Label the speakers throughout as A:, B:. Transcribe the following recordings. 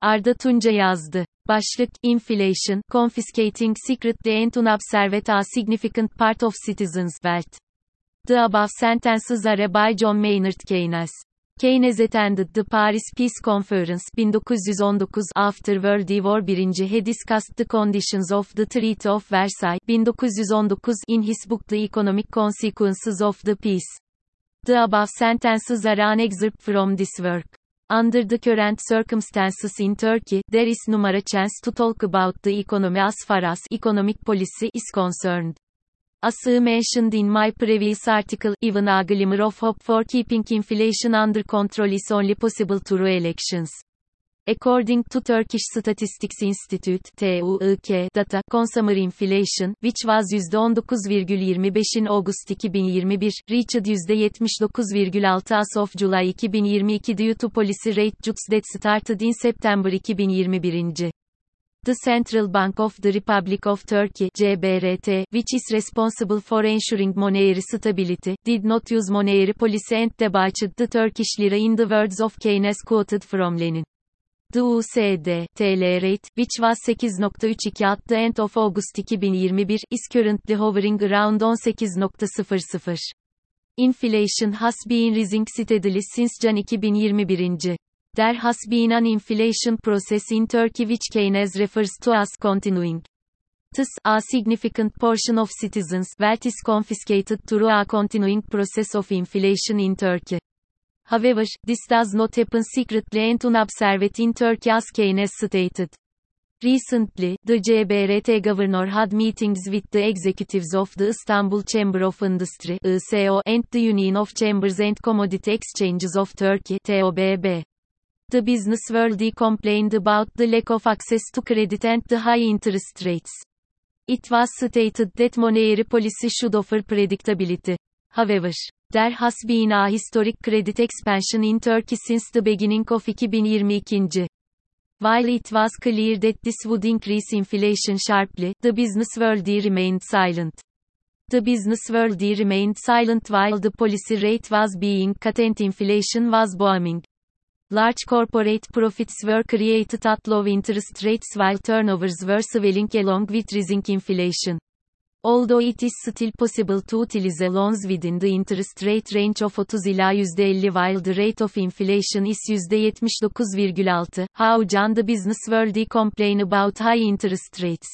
A: Arda Tunca yazdı. Başlık, Inflation, Confiscating Secretly and Unobserved a Significant Part of Citizens' Wealth. The above sentences are by John Maynard Keynes. Keynes attended the Paris Peace Conference 1919 after World War I he discussed the conditions of the Treaty of Versailles 1919 in his book The Economic Consequences of the Peace. The above sentences are an excerpt from this work. Under the current circumstances in Turkey, there is numara chance to talk about the economy as far as economic policy is concerned. As mentioned in my previous article, even a glimmer of hope for keeping inflation under control is only possible through elections. According to Turkish Statistics Institute TÜİK data, consumer inflation, which was %19,25 in August 2021, reached %79,6 as of July 2022 due to policy rate cuts that started in September 2021. The Central Bank of the Republic of Turkey CBRT, which is responsible for ensuring monetary stability, did not use monetary policy and debauched the Turkish lira in the words of Keynes quoted from Lenin. The USD TL rate, which was 8.32 at the end of August 2021, is currently hovering around 18.00. Inflation has been rising steadily since Jan 2021. There has been an inflation process in Turkey which Keynes refers to as continuing. Thus, a significant portion of citizens' wealth is confiscated through a continuing process of inflation in Turkey. However, this does not happen secretly and unobserved in Turkey as Keynes stated. Recently, the CBRT governor had meetings with the executives of the Istanbul Chamber of Industry ISO, and the Union of Chambers and Commodity Exchanges of Turkey TOBB. The business world complained about the lack of access to credit and the high interest rates. It was stated that monetary policy should offer predictability. However, there has been a historic credit expansion in Turkey since the beginning of 2022. While it was clear that this would increase inflation sharply, the business world remained silent. The business world remained silent while the policy rate was being cut and inflation was booming. Large corporate profits were created at low interest rates while turnovers were swelling along with rising inflation. Although it is still possible to utilize loans within the interest rate range of 30 ila %50 while the rate of inflation is %79,6. How can the business world complain about high interest rates?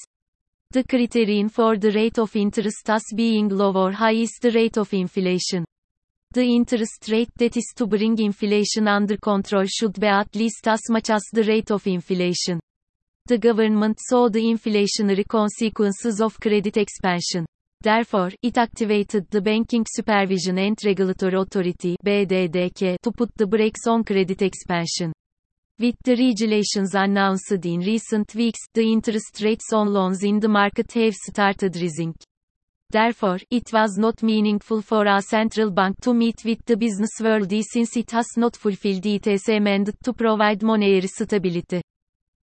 A: The criterion for the rate of interest as being low or high is the rate of inflation. The interest rate that is to bring inflation under control should be at least as much as the rate of inflation. The government saw the inflationary consequences of credit expansion. Therefore, it activated the Banking Supervision and Regulatory Authority BDDK to put the brakes on credit expansion. With the regulations announced in recent weeks, the interest rates on loans in the market have started rising. Therefore, it was not meaningful for a central bank to meet with the business world since it has not fulfilled its mandate to provide monetary stability.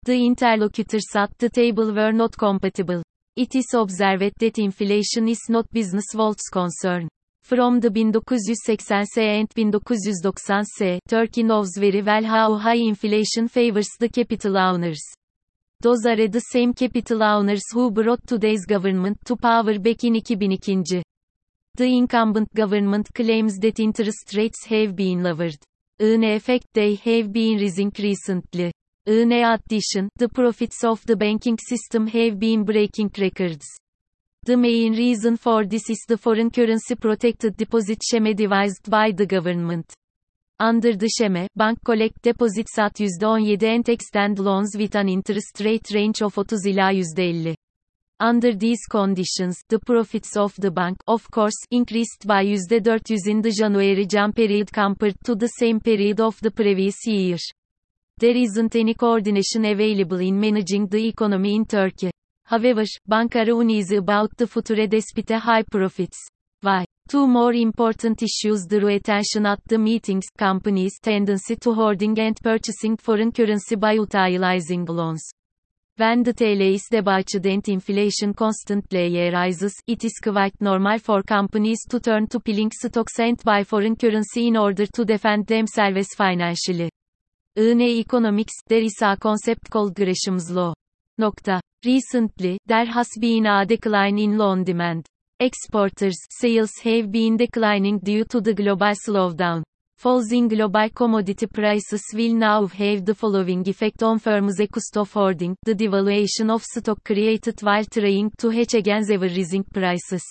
A: The interlocutors at the table were not compatible. It is observed that inflation is not business world's concern. From the 1980s and 1990s, Turkey knows very well how high inflation favors the capital owners. Those are the same capital owners who brought today's government to power back in 2002. The incumbent government claims that interest rates have been lowered. In effect, they have been rising recently. In addition, the profits of the banking system have been breaking records. The main reason for this is the foreign currency protected deposit scheme devised by the government. Under the scheme, bank collect deposits at %17 and extend loans with an interest rate range of 30 ila %50. Under these conditions, the profits of the bank, of course, increased by %400 in the January-Jan period compared to the same period of the previous year. There isn't any coordination available in managing the economy in Turkey. However, banks are uneasy about the future despite high profits. Why? Two more important issues drew attention at the meetings, companies' tendency to hoarding and purchasing foreign currency by utilizing loans. When the TL is debauched and inflation constantly rises, it is quite normal for companies to turn to piling stocks and buy foreign currency in order to defend themselves financially. In economics, there is a concept called Gresham's law. Recently, there has been a decline in loan demand. Exporters' sales have been declining due to the global slowdown. Falls in global commodity prices will now have the following effect on firms' cost of hoarding. The devaluation of stock created while trying to hedge against ever-rising prices.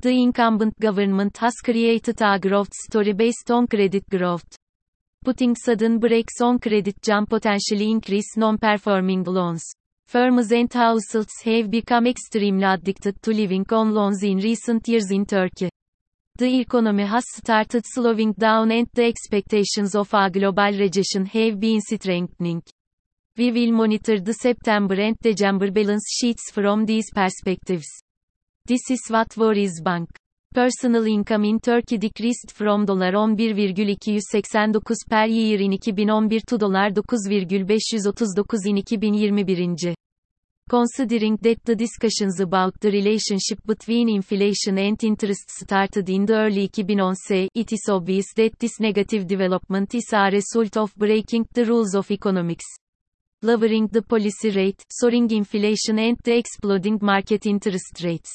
A: The incumbent government has created a growth story based on credit growth. Putting sudden brakes on credit jump potentially increase non-performing loans. Firms and households have become extremely addicted to living on loans in recent years in Turkey. The economy has started slowing down and the expectations of a global recession have been strengthening. We will monitor the September and December balance sheets from these perspectives. This is what worries bank. Personal income in Turkey decreased from $11,289 per year in 2011 to $9,539 in 2021. Considering that the discussions about the relationship between inflation and interest started in the early 2010s, it is obvious that this negative development is a result of breaking the rules of economics. Lowering the policy rate, soaring inflation and the exploding market interest rates.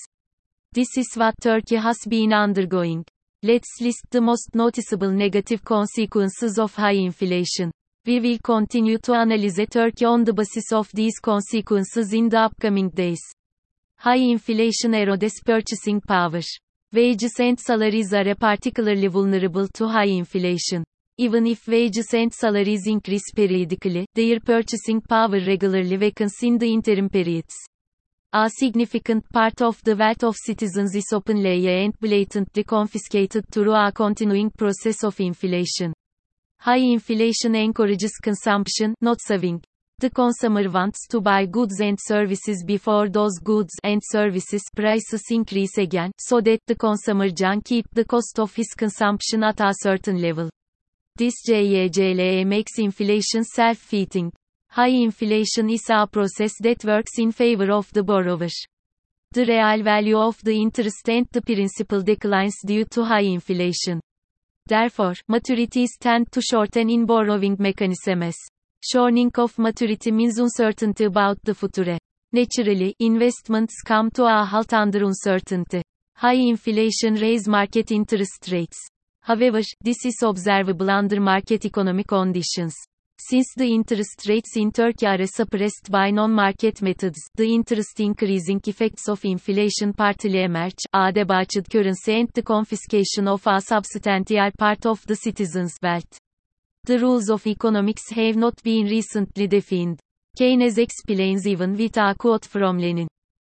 A: This is what Turkey has been undergoing. Let's list the most noticeable negative consequences of high inflation. We will continue to analyze Turkey on the basis of these consequences in the upcoming days. High inflation erodes purchasing power. Wages and salaries are particularly vulnerable to high inflation. Even if wages and salaries increase periodically, their purchasing power regularly weakens in the interim periods. A significant part of the wealth of citizens is openly and blatantly confiscated through a continuing process of inflation. High inflation encourages consumption, not saving. The consumer wants to buy goods and services before those goods and services prices increase again, so that the consumer can keep the cost of his consumption at a certain level. This JEGLE makes inflation self-feeding. High inflation is a process that works in favor of the borrower. The real value of the interest and the principal declines due to high inflation. Therefore, maturities tend to shorten in borrowing mechanisms. Shortening of maturity means uncertainty about the future. Naturally, investments come to a halt under uncertainty. High inflation raise market interest rates. However, this is observable under market economic conditions. Since the interest rates in Turkey are suppressed by non-market methods, the interest increasing effects of inflation partly emerge, a debauched currency and the confiscation of a substantial part of the citizens' wealth. The rules of economics have not been recently defined. Keynes explains even with a quote from Lenin.